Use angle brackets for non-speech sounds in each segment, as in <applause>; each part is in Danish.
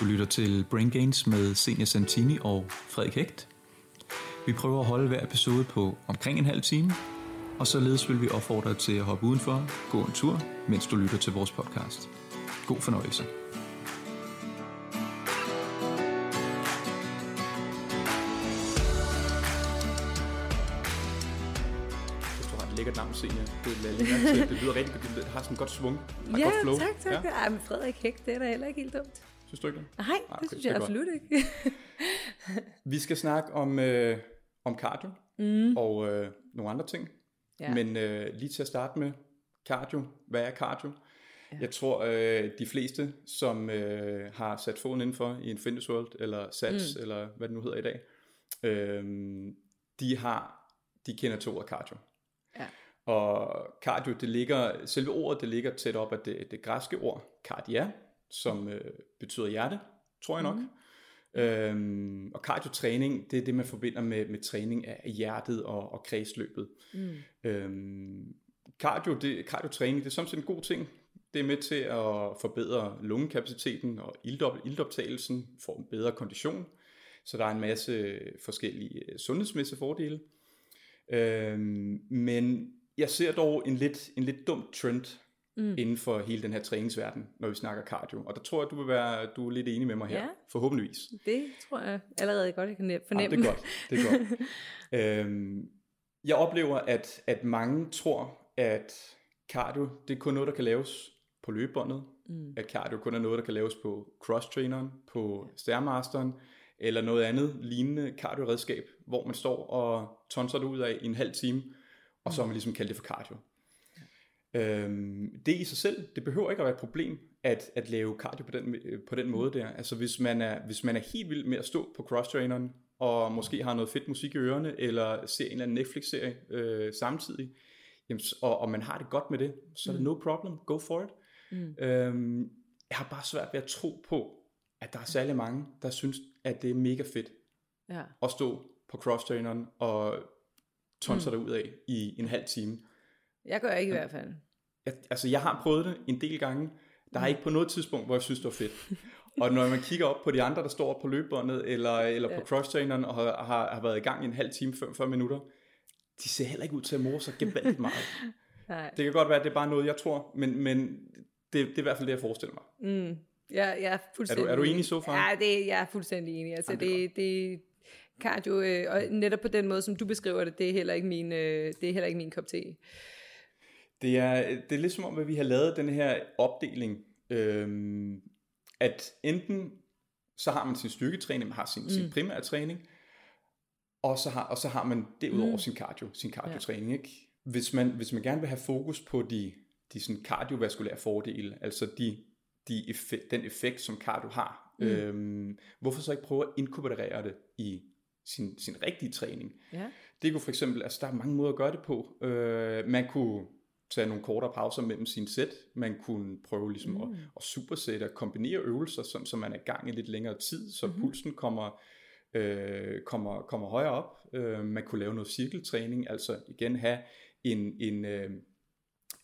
Du lytter til Brain Gains med Senior Santini og Frederik Hægt. Vi prøver at holde hver episode på omkring en halv time, og således vil vi opfordre dig til at hoppe udenfor, gå en tur, mens du lytter til vores podcast. God fornøjelse. Et lækkert navn, Senior. Det, er lækkert. det lyder rigtig godt. Det har sådan en godt svung. Ja, godt flow. tak, tak. Ja. Ej, men Frederik Hæk, det er da heller ikke helt dumt. Synes du ikke det? Nej, Ah, det okay, synes det jeg godt. absolut ikke. <laughs> Vi skal snakke om, øh, om cardio mm. og øh, nogle andre ting. Ja. Men øh, lige til at starte med, cardio. Hvad er cardio? Ja. Jeg tror, øh, de fleste, som øh, har sat foden indenfor i Infinity World, eller SATS, mm. eller hvad det nu hedder i dag, øh, de har, de kender til ordet cardio. Ja. Og cardio, det ligger, selve ordet, det ligger tæt op af det, det græske ord, cardia, som øh, betyder hjerte, tror jeg nok. Mm. Øhm, og cardiotræning, det er det, man forbinder med, med træning af hjertet og, og kredsløbet. Mm. Øhm, cardio, det, cardiotræning, det er samtidig en god ting. Det er med til at forbedre lungekapaciteten og iltop, iltoptagelsen, få en bedre kondition. Så der er en masse forskellige øh, sundhedsmæssige fordele. Øhm, men jeg ser dog en lidt, en lidt dum trend mm. inden for hele den her træningsverden, når vi snakker cardio. Og der tror jeg, du vil være du er lidt enig med mig her, Ja. forhåbentligvis. Det tror jeg allerede godt, jeg kan nem- Ja, fornemme. det er godt. Det er godt. <laughs> øhm, jeg oplever, at, at mange tror, at cardio, det er kun noget, der kan laves på løbebåndet. Mm. At cardio kun er noget, der kan laves på cross-traineren, på Stairmasteren, eller noget andet lignende cardio-redskab, hvor man står og tonser det ud af i en halv time, og så har man ligesom kaldt det for cardio. Øhm, det i sig selv, det behøver ikke at være et problem at, at lave cardio på den, øh, på den måde der. Altså hvis man, er, hvis man er helt vild med at stå på cross-traineren, og måske har noget fedt musik i ørerne, eller ser en eller anden Netflix-serie øh, samtidig, jamen, og, og man har det godt med det, så er det no problem, go for it. Mm. Øhm, jeg har bare svært ved at tro på, at der er særlig mange, der synes, at det er mega fedt Ja. at stå på cross-traineren og tonser mm. ud af i en halv time. Jeg gør ikke i hvert fald. Jeg, altså, jeg har prøvet det en del gange. Der er ikke på noget tidspunkt, hvor jeg synes, det var fedt. og når man kigger op på de andre, der står på løbebåndet, eller, eller på cross-traineren, og har, har, har været i gang i en halv time, 45 minutter, de ser heller ikke ud til at more sig gevaldigt meget. <laughs> Nej. Det kan godt være, at det er bare noget, jeg tror, men, men det, det er i hvert fald det, jeg forestiller mig. Jeg, jeg er fuldstændig Er du enig so far? Ja, det, jeg er fuldstændig enig. Altså, Jamen, det er det, det, cardio, øh, og netop på den måde, som du beskriver det, det er heller ikke min, øh, det er heller ikke min kop te. Det er, det er lidt som om, at vi har lavet den her opdeling, øhm, at enten så har man sin styrketræning, man har sin, mm. sin primære træning, og så har, og så har man derudover mm. sin cardio, sin cardiotræning. Ikke? Hvis, man, hvis man gerne vil have fokus på de, de sådan kardiovaskulære fordele, altså de, de effekt, den effekt, som cardio har, mm. øhm, hvorfor så ikke prøve at inkorporere det i sin, sin rigtige træning? Ja. Det kunne for eksempel, altså der er mange måder at gøre det på. Øh, man kunne tage nogle kortere pauser mellem sine sæt. Man kunne prøve ligesom mm. at, at supersætte og kombinere øvelser, sådan, så man er i gang i lidt længere tid, så mm-hmm. pulsen kommer, øh, kommer, kommer højere op. Øh, man kunne lave noget cirkeltræning, altså igen have en, en, øh,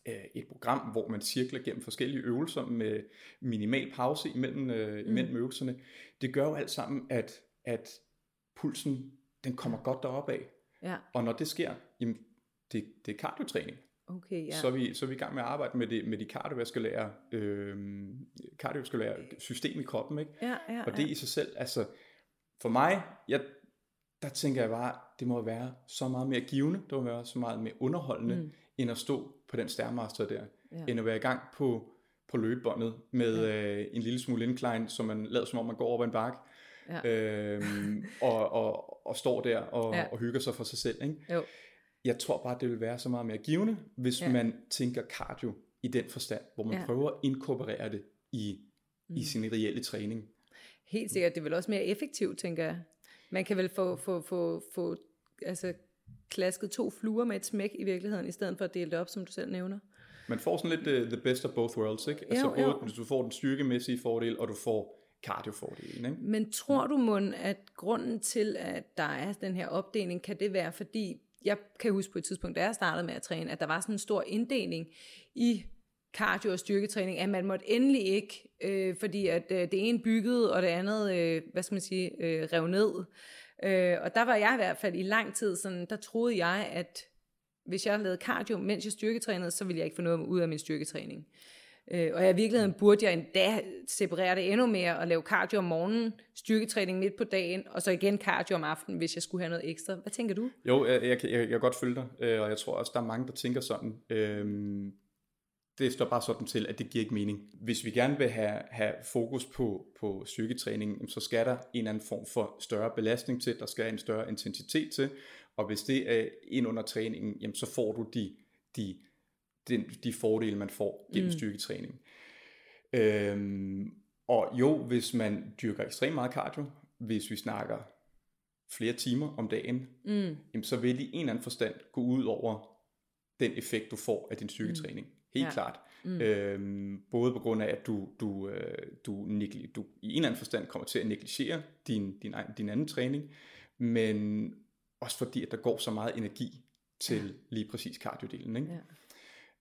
øh, et program, hvor man cirkler gennem forskellige øvelser med minimal pause imellem, øh, imellem mm. øvelserne. Det gør jo alt sammen, at, at pulsen den kommer godt derop af. Ja, Og når det sker, jamen, det, det er kardiotræning. Okay, ja. Ja. Så, er vi, så er vi i gang med at arbejde med, det, med de kardiovaskulære, øh, kardiovaskulære system i kroppen. Ikke? Ja, ja, Og det i sig selv, altså for mig, jeg, der tænker jeg bare, det må være så meget mere givende, det må være så meget mere underholdende, mm. end at stå på den stærmaster der, Ja. end at være i gang på, på løbebåndet med ja. øh, en lille smule incline, som man lader som om man går over en bakke, Ja. øhm, og, og, og står der og, Ja. ja. og hygger sig for sig selv. Ikke? Jo. Jeg tror bare, det vil være så meget mere givende, hvis Ja. man tænker cardio i den forstand, hvor man Ja. prøver at inkorporere det i, mm. i sin reelle træning. Helt sikkert. Det er vel også mere effektivt, tænker jeg. Man kan vel få, få, få, få altså, klasket to fluer med et smæk i virkeligheden, i stedet for at dele det op, som du selv nævner. Man får sådan lidt uh, the best of both worlds, ikke? Altså Jo, både, jo. du får den styrkemæssige fordel, og du får cardiofordelen, ikke? Men tror du, Mund, at grunden til, at der er den her opdeling, kan det være, fordi jeg kan huske på et tidspunkt, da jeg startede med at træne, at der var sådan en stor inddeling i cardio og styrketræning, at man måtte endelig ikke, øh, fordi at øh, det ene byggede, og det andet, øh, hvad skal man sige, øh, rev ned. Øh, og der var jeg i hvert fald i lang tid sådan, der troede jeg, at hvis jeg lavede cardio, mens jeg styrketrænede, så ville jeg ikke få noget ud af min styrketræning. Øh, og i virkeligheden burde jeg endda separere det endnu mere og lave cardio om morgenen, styrketræning midt på dagen, og så igen cardio om aftenen, hvis jeg skulle have noget ekstra. Hvad tænker du? Jo, jeg, jeg, jeg, jeg kan godt følge dig, øh, og jeg tror også, der er mange, der tænker sådan. Øh, det står bare sådan til, at det giver ikke mening. Hvis vi gerne vil have, have fokus på, på styrketræning, så skal der en eller anden form for større belastning til, der skal en større intensitet til, og hvis det er ind under træningen, jamen, så får du de, de, de, de fordele, man får gennem mm. styrketræning. Øhm, og jo, hvis man dyrker ekstremt meget cardio, hvis vi snakker flere timer om dagen, mm. jamen, så vil det i en eller anden forstand gå ud over den effekt, du får af din styrketræning. Mm. Helt ja. klart. Mm. Øhm, både på grund af, at du, du, øh, du, negli- du i en eller anden forstand kommer til at negligere din, din, din anden træning, men også fordi, at der går så meget energi til ja. lige præcis cardiodelen. Ikke? Ja.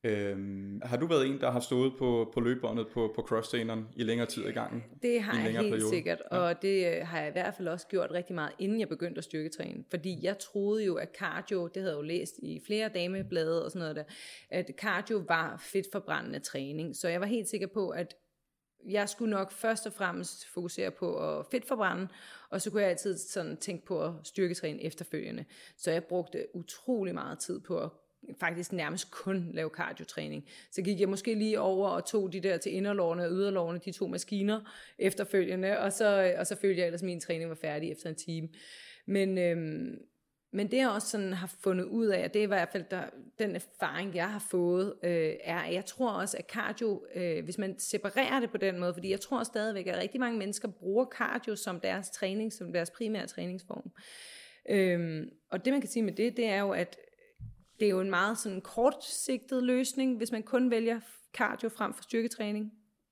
Øhm, har du været en, der har stået på, på løbebåndet på, på crosstraineren i længere tid i gangen? Det har jeg helt periode? sikkert, og ja. det øh, har jeg i hvert fald også gjort rigtig meget, inden jeg begyndte at styrketræne. Fordi jeg troede jo, at cardio, det havde jeg jo læst i flere dameblade og sådan noget der, at cardio var fedtforbrændende træning. Så jeg var helt sikker på, at jeg skulle nok først og fremmest fokusere på at fedtforbrænde, og så kunne jeg altid sådan tænke på at styrketræne efterfølgende. Så jeg brugte utrolig meget tid på at faktisk nærmest kun lave kardiotræning. Så gik jeg måske lige over og tog de der til inderlårene og yderlårene, de to maskiner efterfølgende, og så, og så følte jeg ellers, at min træning var færdig efter en time. Men, øhm, men det jeg også sådan har fundet ud af, og det er i hvert fald der, den erfaring, jeg har fået, øh, er, at jeg tror også, at cardio, øh, hvis man separerer det på den måde, fordi jeg tror stadigvæk, at rigtig mange mennesker bruger cardio som deres træning, som deres primære træningsform. Øhm, og det man kan sige med det, det er jo, at det er jo en meget sådan kortsigtet løsning, hvis man kun vælger cardio frem for styrketræning.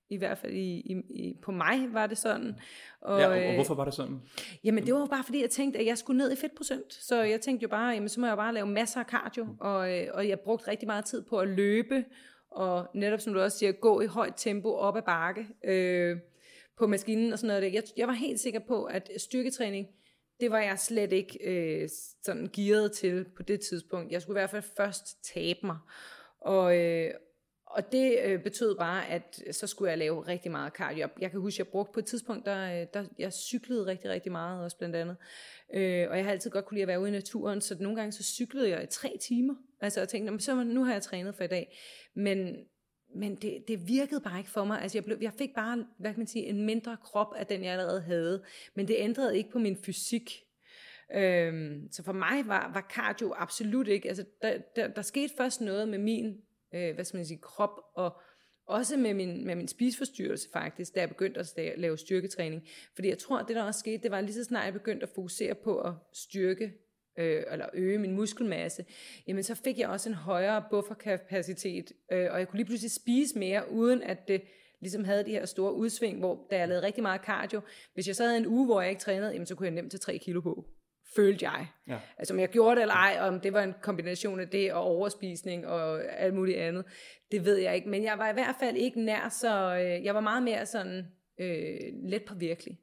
I hvert fald i, i, i, på mig var det sådan. Og, ja, og, og øh, hvorfor var det sådan? Jamen det var jo bare fordi, jeg tænkte, at jeg skulle ned i fedtprocent. Så jeg tænkte jo bare, jamen så må jeg bare lave masser af cardio. Og, øh, og jeg brugte rigtig meget tid på at løbe. Og netop som du også siger, gå i højt tempo op ad bakke øh, på maskinen og sådan noget. Jeg, jeg var helt sikker på, at styrketræning, det var jeg slet ikke øh, sådan gearet til på det tidspunkt. Jeg skulle i hvert fald først tabe mig. Og, øh, og det øh, betød bare, at så skulle jeg lave rigtig meget cardio. Jeg, jeg kan huske, jeg brugte på et tidspunkt, der, øh, der jeg cyklede rigtig, rigtig meget også blandt andet. Øh, og jeg har altid godt kunne lide at være ude i naturen, så nogle gange så cyklede jeg i tre timer. Altså jeg tænkte, så nu har jeg trænet for i dag. Men, men det, det virkede bare ikke for mig. Altså jeg, blev, jeg fik bare, hvad kan man sige, en mindre krop af den, jeg allerede havde. Men det ændrede ikke på min fysik. Øhm, så for mig var, var cardio absolut ikke, altså der, der, der skete først noget med min, øh, hvad skal man sige, krop, og også med min, med min spiseforstyrrelse faktisk, da jeg begyndte at lave styrketræning. Fordi jeg tror, at det der også skete, det var lige så snart jeg begyndte at fokusere på at styrke øh, eller øge min muskelmasse, jamen så fik jeg også en højere bufferkapacitet, øh, og jeg kunne lige pludselig spise mere, uden at det ligesom havde de her store udsving, hvor da jeg lavede rigtig meget cardio, hvis jeg så havde en uge, hvor jeg ikke trænede, jamen så kunne jeg nemt tage 3 kilo på følte jeg. Ja. Altså om jeg gjorde det eller ej, om det var en kombination af det og overspisning og alt muligt andet, det ved jeg ikke. Men jeg var i hvert fald ikke nær så, øh, jeg var meget mere sådan øh, let på virkelig.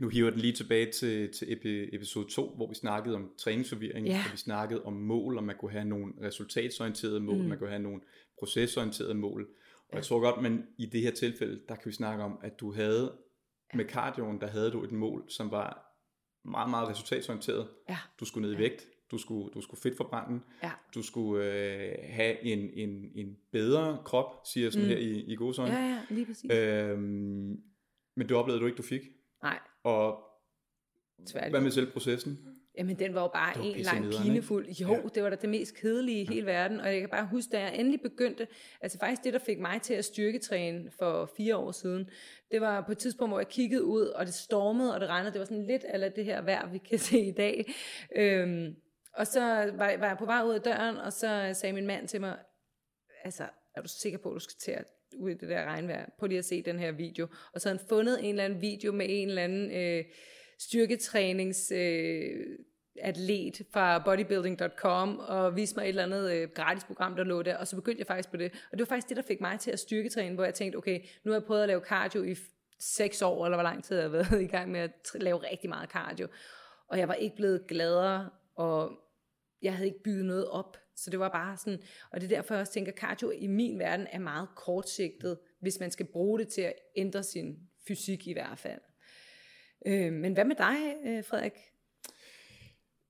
Nu hiver den lige tilbage til, til episode 2, hvor vi snakkede om træningsforvirring, ja. og vi snakkede om mål, om man kunne have nogle resultatsorienterede mål, mm. man kunne have nogle procesorienterede mål. Og ja. jeg tror godt, men i det her tilfælde, der kan vi snakke om, at du havde, med cardioen, der havde du et mål, som var meget, meget resultatsorienteret. Ja. Du skulle ned i vægt, du skulle, du skulle fedt forbrænde, ja. du skulle øh, have en, en, en bedre krop, siger jeg sådan mm. her i, i gode Ja, ja, lige præcis. Øhm, men det oplevede du ikke, du fik. Nej. Og Tværlig. hvad med selv processen? Jamen, den var jo bare var en lang pinefuld. Jo, ja. det var da det mest kedelige i hele verden. Og jeg kan bare huske, da jeg endelig begyndte, altså faktisk det, der fik mig til at styrketræne for fire år siden, det var på et tidspunkt, hvor jeg kiggede ud, og det stormede, og det regnede. Det var sådan lidt af det her vejr, vi kan <laughs> se i dag. Øhm, og så var, var jeg på vej ud af døren, og så sagde min mand til mig, altså, er du sikker på, at du skal til at ud i det der regnvejr? på lige at se den her video. Og så havde han fundet en eller anden video med en eller anden... Øh, styrketrænings øh, atlet fra bodybuilding.com og viste mig et eller andet øh, gratis program, der lå der, og så begyndte jeg faktisk på det. Og det var faktisk det, der fik mig til at styrketræne, hvor jeg tænkte, okay, nu har jeg prøvet at lave cardio i seks år, eller hvor lang tid jeg har været <laughs> i gang med at lave rigtig meget cardio. Og jeg var ikke blevet gladere, og jeg havde ikke bygget noget op. Så det var bare sådan, og det er derfor, jeg også tænker, at cardio i min verden er meget kortsigtet, hvis man skal bruge det til at ændre sin fysik i hvert fald. Øh, men hvad med dig, øh, Frederik?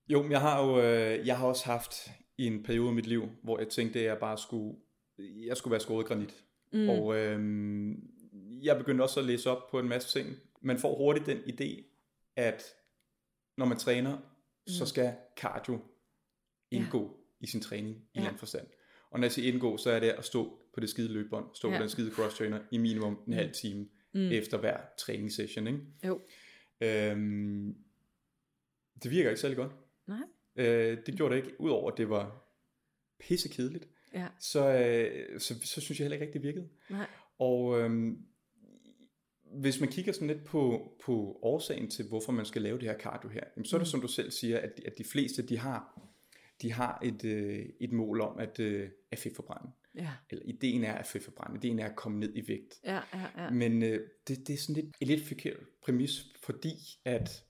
Jo, jeg har jo øh, jeg har også haft i en periode af mit liv, hvor jeg tænkte, at jeg bare skulle, jeg skulle være skåret granit. Mm. Og øh, jeg begyndte også at læse op på en masse ting. Man får hurtigt den idé, at når man træner, mm. så skal cardio indgå ja. I sin træning i ja. en forstand. Og når jeg siger indgå, så er det at stå på det skide løbebånd, stå ja. på den skide cross trainer i minimum en mm. halv time mm. efter hver træningssession. Ikke? Jo. Øhm, det virker ikke særlig godt. Nej. Øh, det gjorde det ikke, udover at det var pisse kedeligt. Ja. Så, øh, så, så synes jeg heller ikke rigtig, det virkede. Nej. Og øhm, hvis man kigger sådan lidt på, på årsagen til, hvorfor man skal lave det her cardio her, jamen, så er det mm. som du selv siger, at, at de fleste, de har, de har et, øh, et mål om at, øh, at fedtforbrænde. Ja. Eller ideen er at fedtforbrænde, ideen er at komme ned i vægt. Ja, ja, ja. Men øh, det, det er sådan lidt, et lidt forkert præmis, fordi at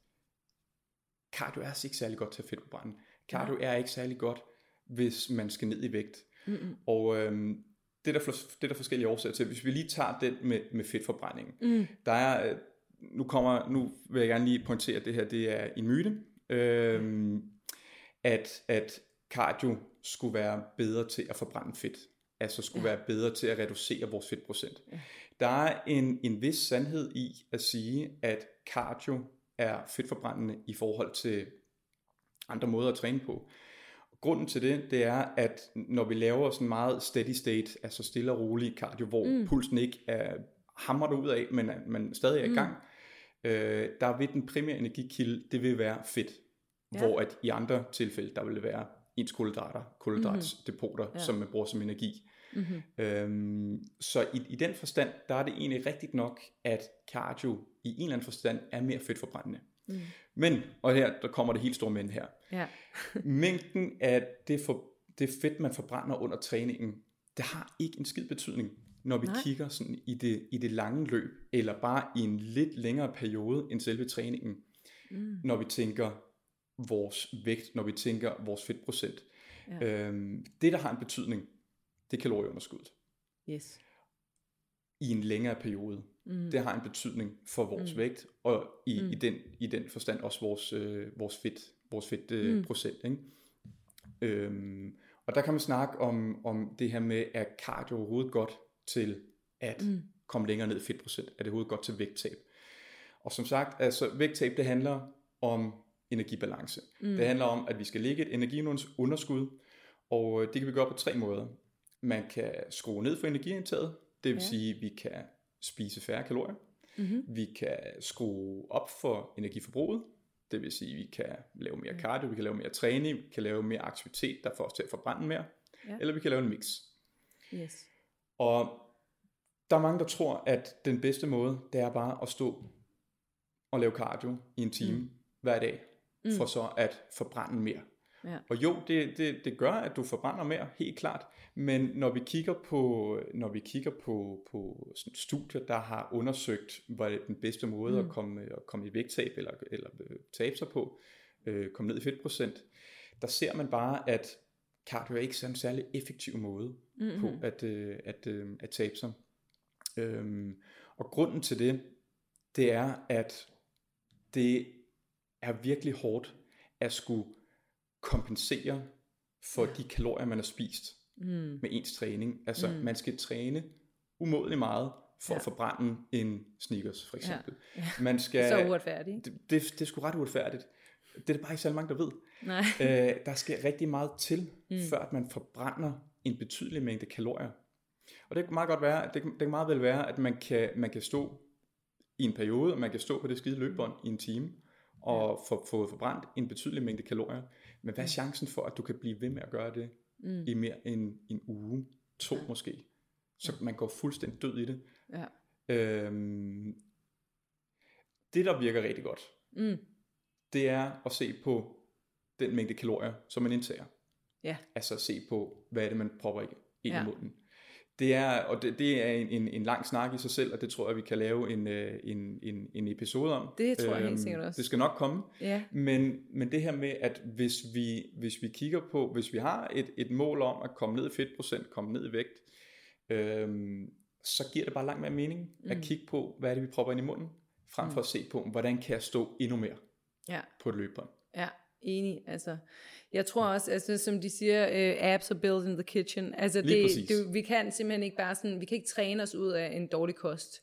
cardio er altså ikke særlig godt til at fedtforbrænde. Cardio ja. er ikke særlig godt, hvis man skal ned i vægt. Mm-hmm. Og øhm, det, er der, det er der forskellige årsager til. Hvis vi lige tager den med, med fedtforbrændingen. Mm. Der er, øh, nu, kommer, nu vil jeg gerne lige pointere, at det her det er en myte. Øhm, at, at cardio skulle være bedre til at forbrænde fedt. Altså skulle ja. være bedre til at reducere vores fedtprocent. Ja. Der er en, en vis sandhed i at sige, at cardio er fedtforbrændende i forhold til andre måder at træne på. Grunden til det, det er, at når vi laver sådan meget steady state, altså stille og rolig cardio, hvor mm. pulsen ikke er hamret ud af, men man stadig er i mm. gang, mm. øh, der vil den primære energikilde, det vil være fedt. Ja. Hvor at i andre tilfælde, der vil det være ens kulhydrater, kulhydratsdepoter, mm-hmm. ja. som man bruger som energi. Mm-hmm. Øhm, så i, i den forstand, der er det egentlig rigtigt nok, at cardio i en eller anden forstand er mere fedtforbrændende. Mm. Men, og her der kommer det helt store men her. Ja. <laughs> Mængden af det, for, det fedt, man forbrænder under træningen, det har ikke en skid betydning, når vi Nej. kigger sådan i det, i det lange løb, eller bare i en lidt længere periode end selve træningen. Mm. Når vi tænker vores vægt, når vi tænker vores fedtprocent. Ja. Øhm, det, der har en betydning, det er kalorieunderskuddet. Yes. I en længere periode. Mm. Det har en betydning for vores Mm. vægt, og i, Mm. i, den, i den forstand også vores, øh, vores fedt, vores fedt øh, Mm. procent. Ikke? Øhm, og der kan man snakke om, om det her med, er cardio overhovedet godt til at Mm. komme længere ned i fedtprocent? Er det overhovedet godt til vægttab? Og som sagt, altså vægttab, det handler om energibalance. Mm. Det handler om, at vi skal lægge et energiunderskud, og øh, det kan vi gøre på tre måder. Man kan skrue ned for energiindtaget, det vil Ja. sige, at vi kan spise færre kalorier. Mm-hmm. Vi kan skrue op for energiforbruget, det vil sige, at vi kan lave mere cardio, vi kan lave mere træning, vi kan lave mere aktivitet, der får os til at forbrænde mere, Ja. eller vi kan lave en mix. Yes. Og der er mange, der tror, at den bedste måde, det er bare at stå og lave cardio i en time mm. hver dag, Mm. for så at forbrænde mere. Ja. Og jo, det, det, det gør, at du forbrænder mere, helt klart. Men når vi kigger på, når vi kigger på, på sådan studier, der har undersøgt, hvad er den bedste måde mm. at, komme, at komme i vægttab eller, eller øh, tabe sig på, øh, komme ned i fedtprocent, der ser man bare, at cardio er ikke sådan en særlig effektiv måde Mm-hmm. på at, øh, at, øh, at tabe sig. Øhm, og grunden til det, det er, at det er virkelig hårdt at skulle kompensere for de kalorier, man har spist Mm. med ens træning. Altså, Mm. man skal træne umådeligt meget for Ja. at forbrænde en Snickers, for eksempel. Ja. Man skal, Så uretfærdigt. det, det, det er sgu ret uretfærdigt. Det er der bare ikke særlig mange, der ved. Nej. Øh, der skal rigtig meget til, mm. før at man forbrænder en betydelig mængde kalorier. Og det kan meget godt være, det, kan- det kan meget vel være, at man kan, man kan stå i en periode, og man kan stå på det skide løbebånd i en time, og få, få forbrændt en betydelig mængde kalorier. Men hvad er chancen for, at du kan blive ved med at gøre det Mm. i mere end en uge, to måske? Så man går fuldstændig død i det. Ja. Øhm, det, der virker rigtig godt, Mm. det er at se på den mængde kalorier, som man indtager. Ja. Altså se på, hvad er det, man propper ind ja. Ja. i munden. Det er, og det, det er en, en, en lang snak i sig selv, og det tror jeg, vi kan lave en, øh, en, en, en episode om. Det tror jeg helt Øhm, sikkert også. Det skal nok komme. Ja. Men, men det her med, at hvis vi, hvis vi kigger på, hvis vi har et, et mål om at komme ned i fedtprocent, komme ned i vægt, øhm, så giver det bare langt mere mening mm. at kigge på, hvad er det, vi propper ind i munden, frem Mm. for at se på, hvordan kan jeg stå endnu mere Ja. på et løbebånd. Ja, enig. Altså, jeg tror også, altså, som de siger, uh, apps are built in the kitchen. Altså, Lige det, præcis. det, vi kan simpelthen ikke bare sådan, vi kan ikke træne os ud af en dårlig kost.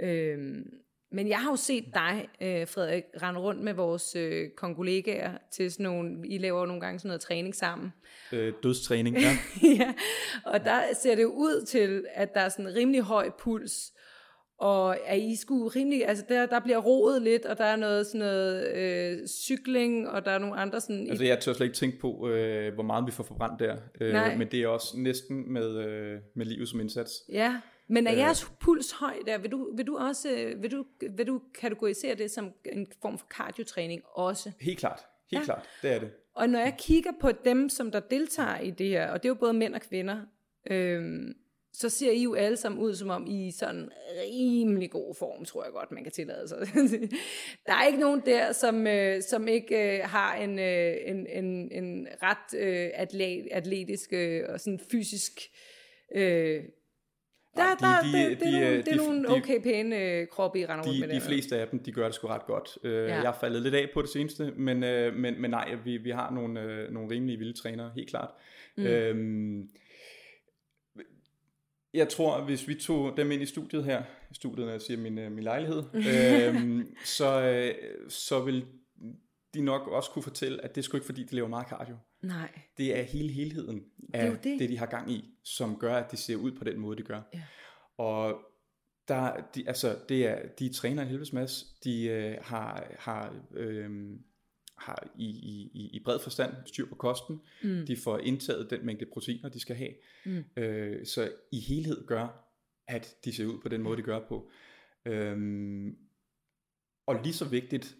Øhm, men jeg har jo set dig, øh, Frederik, rende rundt med vores øh, kongolegaer til sådan nogle, I laver jo nogle gange sådan noget træning sammen. Øh, dødstræning, ja. <laughs> ja, og der ser det ud til, at der er sådan en rimelig høj puls, og er I skulle rimelig, altså der, der bliver roet lidt, og der er noget sådan noget øh, cykling, og der er nogle andre sådan... Altså jeg tør slet ikke tænke på, øh, hvor meget vi får forbrændt der, Nej. øh, men det er også næsten med, øh, med livet som indsats. Ja, men er Øh. jeres puls høj der? Vil du, vil du også øh, vil du, vil du kategorisere det som en form for cardiotræning også? Helt klart, helt Ja. klart, det er det. Og når jeg kigger på dem, som der deltager i det her, og det er jo både mænd og kvinder, øhm, så ser I jo alle sammen ud, som om I er sådan rimelig god form, tror jeg godt, man kan tillade sig. <laughs> der er ikke nogen der, som, øh, som ikke øh, har en, øh, en, en, en ret øh, atlet, atletisk øh, og sådan fysisk... Øh, der, der, de- de- det, det, de, er nogle, øh, det er de- nogle de- okay pæne øh, kroppe, I render rundt med De, de fleste af dem, de gør det sgu ret godt. Øh, Ja. Jeg har faldet lidt af på det seneste, men, øh, men, men nej, vi, vi har nogle, øh, nogle rimelige vilde trænere, helt klart. Mm. Øhm, jeg tror, hvis vi tog dem ind i studiet her, studiet, når jeg siger min, øh, min lejlighed, <laughs> øhm, så, øh, så vil de nok også kunne fortælle, at det er sgu ikke fordi, de laver meget cardio. Nej. Det er hele helheden af det. det. det, de har gang i, som gør, at de ser ud på den måde, de gør. Ja. Og der, de, altså, det er, de træner en helvedes masse. De øh, har, har, øh, har i, i, i- i bred forstand styr på kosten. Mm. De får indtaget den mængde proteiner, de skal have. Mm. Øh, så i helhed gør, at de ser ud på den måde, de gør på. Øhm, og lige så vigtigt,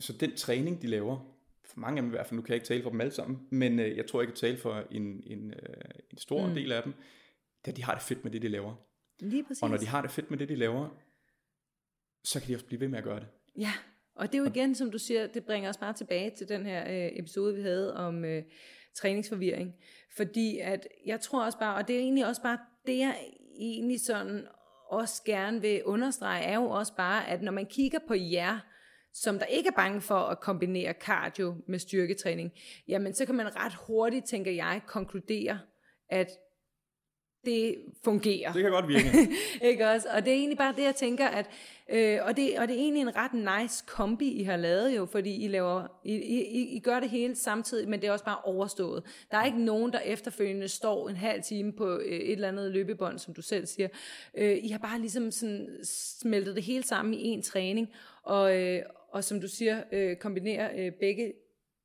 så den træning, de laver, for mange af dem i hvert fald, nu kan jeg ikke tale for dem alle sammen, men øh, jeg tror, jeg kan tale for en, en, øh, en stor mm. del af dem, da de har det fedt med det, de laver. Lige præcis. Og når de har det fedt med det, de laver, så kan de også blive ved med at gøre det. Ja, og det er jo igen, som du siger, det bringer os bare tilbage til den her øh, episode, vi havde om øh, træningsforvirring. Fordi at jeg tror også bare, og det er egentlig også bare, det jeg egentlig sådan også gerne vil understrege, er jo også bare, at når man kigger på jer, som der ikke er bange for at kombinere cardio med styrketræning, jamen så kan man ret hurtigt, tænker jeg, konkludere, at det fungerer. Det kan godt virke. <laughs> ikke også? Og det er egentlig bare det, jeg tænker, at, øh, og, det, og det er egentlig en ret nice kombi, I har lavet jo, fordi I, laver, I, I, I gør det hele samtidig, men det er også bare overstået. Der er ikke nogen, der efterfølgende står en halv time på øh, et eller andet løbebånd, som du selv siger. Øh, I har bare ligesom sådan smeltet det hele sammen i en træning, og, øh, og som du siger, øh, kombinerer øh, begge,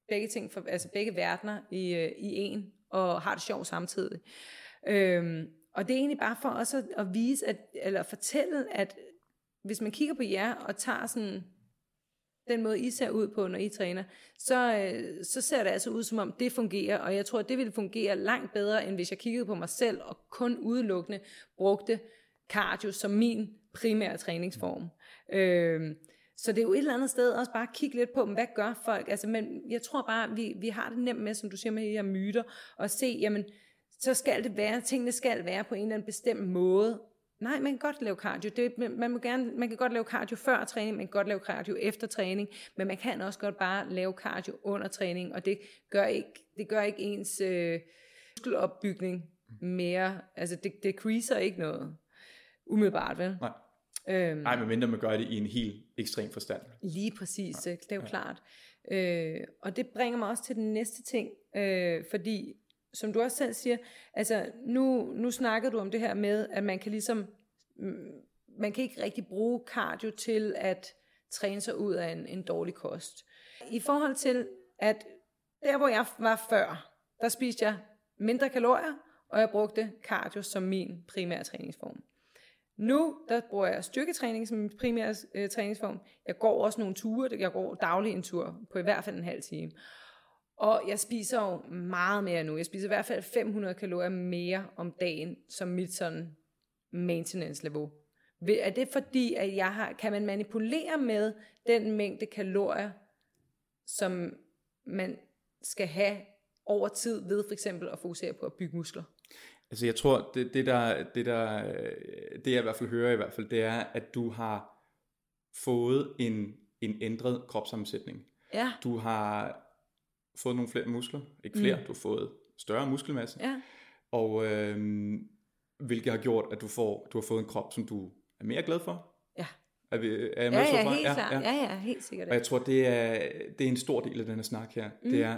begge ting, for, altså begge verdener i, øh, i en, og har det sjovt samtidig. Øhm, og det er egentlig bare for os at, at vise, at, eller fortælle, at hvis man kigger på jer og tager sådan den måde, I ser ud på, når I træner, så, øh, så ser det altså ud, som om det fungerer, og jeg tror, at det ville fungere langt bedre, end hvis jeg kiggede på mig selv og kun udelukkende brugte cardio som min primære træningsform. Øhm, så det er jo et eller andet sted også bare at kigge lidt på, hvad gør folk? Altså, men jeg tror bare, vi, vi har det nemt med, som du siger med de her myter, og se, jamen, så skal det være, tingene skal være på en eller anden bestemt måde. Nej, man kan godt lave cardio. Det, man, må gerne, man kan godt lave cardio før træning, man kan godt lave cardio efter træning, men man kan også godt bare lave cardio under træning, og det gør ikke, det gør ikke ens øh, muskelopbygning mere, altså det, det creaser ikke noget, umiddelbart, vel? Nej. Øhm, Nej, medmindre man gør det i en helt ekstrem forstand. Lige præcis, ikke? det er jo klart. Øh, og det bringer mig også til den næste ting, øh, fordi som du også selv siger, altså nu, nu snakkede du om det her med, at man kan ligesom, mm, man kan ikke rigtig bruge cardio til at træne sig ud af en, en dårlig kost. I forhold til, at der hvor jeg var før, der spiste jeg mindre kalorier, og jeg brugte cardio som min primære træningsform. Nu, der bruger jeg styrketræning som min primære øh, træningsform. Jeg går også nogle ture, jeg går daglig en tur på i hvert fald en halv time. Og jeg spiser jo meget mere nu. Jeg spiser i hvert fald 500 kalorier mere om dagen, som mit sådan maintenance-niveau. Er det fordi, at jeg har, kan man manipulere med den mængde kalorier, som man skal have over tid ved for eksempel at fokusere på at bygge muskler? Altså jeg tror, det, det, der, det, der, det jeg i hvert fald hører i hvert fald, det er, at du har fået en, en ændret kropssammensætning. Ja, Du har fået nogle flere muskler, ikke flere, mm. du har fået større muskelmasse, ja, og øhm, hvilket har gjort, at du, får, du har fået en krop, som du er mere glad for. ja. Er, vi, er jeg med Ja, så ja, helt klart. Ja, ja, helt sikkert. Og jeg tror, det er, det er en stor del af den her snak her. Mm. Det er,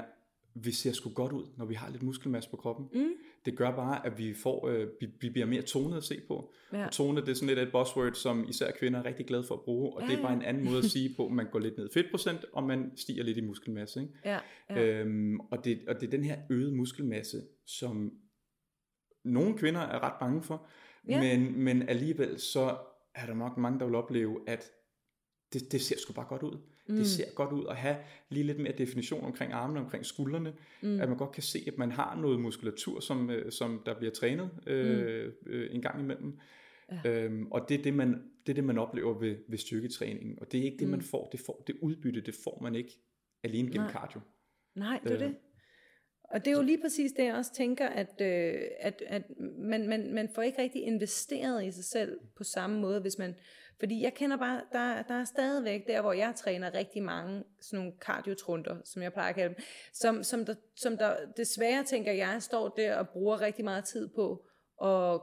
vi ser sgu godt ud, når vi har lidt muskelmasse på kroppen. Mm. Det gør bare, at vi, får, øh, vi, vi bliver mere tonet at se på. Ja. Og tonet, det er sådan lidt et buzzword, som især kvinder er rigtig glade for at bruge. Og Ja, det er bare en anden måde at <laughs> sige på, at man går lidt ned i fedtprocent, og man stiger lidt i muskelmasse. Ikke? Ja, ja. Øhm, og, det, og det er den her øgede muskelmasse, som nogle kvinder er ret bange for, Ja. men, men alligevel så er der nok mange, der vil opleve, at det, det ser sgu bare godt ud. Mm. Det ser godt ud at have lige lidt mere definition omkring armene, omkring skuldrene, mm. at man godt kan se, at man har noget muskulatur, som, øh, som der bliver trænet øh, øh, en gang imellem. Ja. Øhm, og det er det, man, det er det, man oplever ved, ved styrketræningen. Og det er ikke det, man får. Det, får. det udbytte, det får man ikke alene gennem Nej. cardio. Nej, det er Øh. det. Og det er jo lige præcis det, jeg også tænker, at, øh, at, at man, man, man får ikke rigtig investeret i sig selv på samme måde, hvis man... Fordi jeg kender bare, der, der er stadigvæk der, hvor jeg træner rigtig mange sådan nogle cardiotrunder, som jeg plejer at kalde dem, som, som, der, som der desværre tænker jeg, står der og bruger rigtig meget tid på at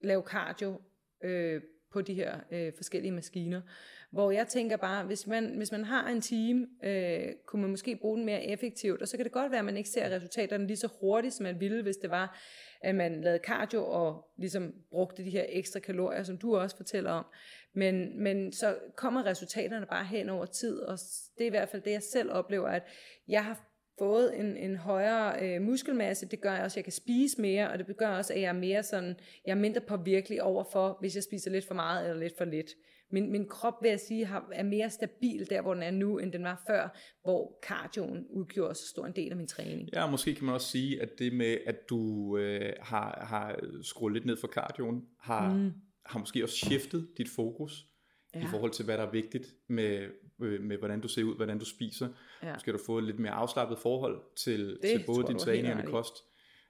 lave cardio øh, på de her øh, forskellige maskiner. Hvor jeg tænker bare, hvis man, hvis man har en time, øh, kunne man måske bruge den mere effektivt, og så kan det godt være, at man ikke ser resultaterne lige så hurtigt, som man ville, hvis det var, at man lavede cardio og ligesom brugte de her ekstra kalorier, som du også fortæller om. Men, men så kommer resultaterne bare hen over tid, og det er i hvert fald det, jeg selv oplever, at jeg har fået en, en højere øh, muskelmasse, det gør også, at jeg kan spise mere, og det gør også, at jeg er mere sådan, jeg er mindre påvirkelig overfor, hvis jeg spiser lidt for meget eller lidt for lidt. Min, min krop, vil jeg sige, har, er mere stabil der, hvor den er nu, end den var før, hvor cardioen udgjorde så stor en del af min træning. Ja, måske kan man også sige, at det med, at du øh, har, har skruet lidt ned for cardioen, har, mm. har måske også shiftet dit fokus ja. i forhold til, hvad der er vigtigt med, øh, med hvordan du ser ud, hvordan du spiser. Ja. Måske har du fået et lidt mere afslappet forhold til, Det til både din træning og din kost.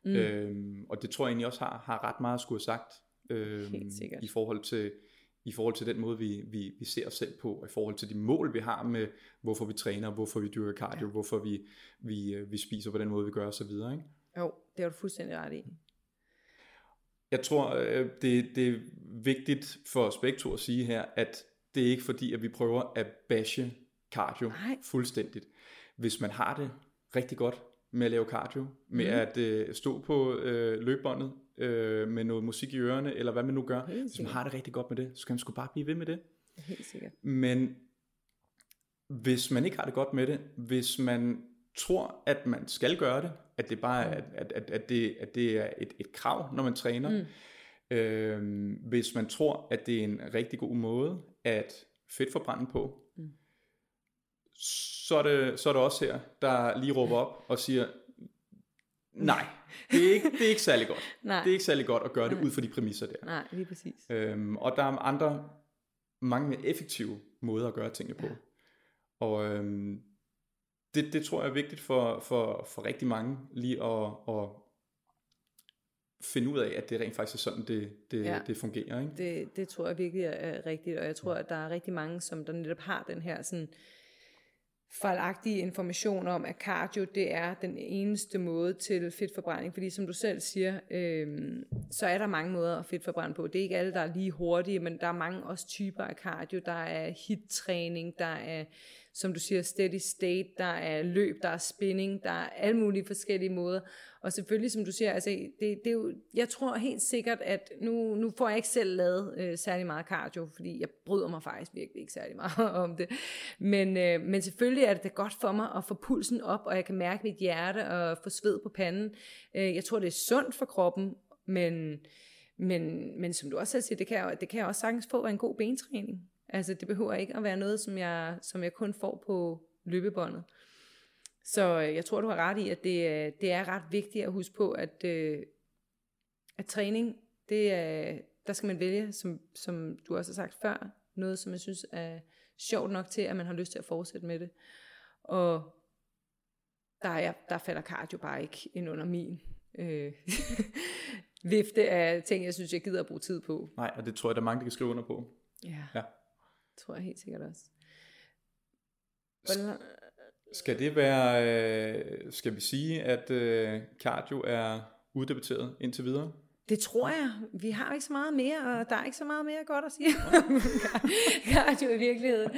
Mm. Øhm, og det tror jeg egentlig også har, har ret meget at skulle have sagt øhm, i forhold til i forhold til den måde, vi, vi, vi ser os selv på, og i forhold til de mål, vi har med, hvorfor vi træner, hvorfor vi dyrker cardio, ja. hvorfor vi, vi, øh, vi spiser på den måde, vi gør osv. Ikke? Jo, det har du fuldstændig ret i. Jeg tror, øh, det, det er vigtigt for os begge to at sige her, at det er ikke fordi, at vi prøver at bashe cardio Nej. fuldstændigt. Hvis man har det rigtig godt med at lave cardio, med mm. at øh, stå på øh, løbebåndet øh, med noget musik i ørerne, eller hvad man nu gør, hvis man har det rigtig godt med det, så skal man sgu bare blive ved med det. Helt sikkert. Men hvis man ikke har det godt med det, hvis man tror, at man skal gøre det, at det bare er, at, at, at, det, at det er et, et krav, når man træner, mm. øhm, hvis man tror, at det er en rigtig god måde at fedtforbrænde på, mm. så, er det, så er det også her, der lige råber op og siger, nej, det er ikke, det er ikke særlig godt. <laughs> Nej. Det er ikke særlig godt at gøre det ud fra de præmisser der. Nej, lige præcis. Øhm, og der er andre, mange mere effektive måder at gøre tingene på. Og øhm, det, det tror jeg er vigtigt for, for, for rigtig mange lige at, at finde ud af, at det rent faktisk er sådan, det, det, Ja. ja. det fungerer. Ikke? Det, det tror jeg virkelig er- rigtigt, og jeg tror, at der er rigtig mange, som der netop har den her sådan fejlagtige information om, at cardio det er den eneste måde til fedtforbrænding, fordi som du selv siger, øh, så er der mange måder at fedtforbrænde på. Det er ikke alle, der er lige hurtige, men der er mange også typer af cardio. Der er hit-træning, der er, som du siger, steady state, der er løb, der er spinning, der er alle mulige forskellige måder. Og selvfølgelig, som du siger, altså, det, det er jo, jeg tror helt sikkert, at nu, nu får jeg ikke selv lavet øh, særlig meget cardio, fordi jeg bryder mig faktisk virkelig ikke særlig <laughs> meget om det. Men, øh, men selvfølgelig er det da godt for mig at få pulsen op, og jeg kan mærke mit hjerte og få sved på panden. Øh, jeg tror, det er sundt for kroppen, men, men, men som du også selv siger, det kan, jeg, det kan jeg også sagtens få af en god bentræning. Altså det behøver ikke at være noget, som jeg, som jeg kun får på løbebåndet. Så øh, jeg tror, du har ret i, at det, er- det er ret vigtigt at huske på, at, øh, at træning, det er, der skal man vælge, som, som du også har sagt før, noget, som jeg synes er sjovt nok til, at man har lyst til at fortsætte med det. Og der, er, der falder cardio bare ikke ind under min øh, <laughs> vifte af ting, jeg synes, jeg gider at bruge tid på. Nej, og det tror jeg, der er mange, der kan skrive under på. Ja, Ja. Tror jeg helt sikkert også. Hvordan, Skal det være, øh, skal vi sige, at øh, cardio er uddebatteret indtil videre? Det tror jeg. Vi har ikke så meget mere, og der er ikke så meget mere godt at sige om <laughs> cardio i virkeligheden.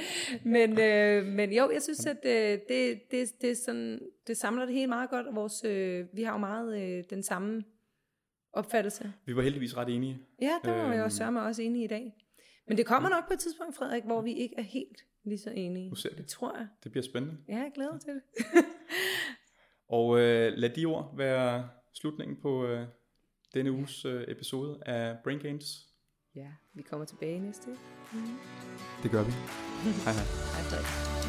Men, øh, men jo, jeg synes, at øh, det, det, det, sådan, det samler det hele meget godt. Og vores, øh, vi har jo meget øh, den samme opfattelse. Vi var heldigvis ret enige. Ja, der var jeg Øhm. også sørge mig også enig i dag. Men det kommer nok på et tidspunkt, Frederik, hvor vi ikke er helt lige så enige. Nu ser vi. Det tror jeg. Det bliver spændende. Ja, jeg glæder mig til det. <laughs> Og øh, lad de ord være slutningen på øh, denne uges øh, episode af Brain Gains. Ja, vi kommer tilbage næste uge. Det gør vi. <laughs> hej hej. Hej Frederik.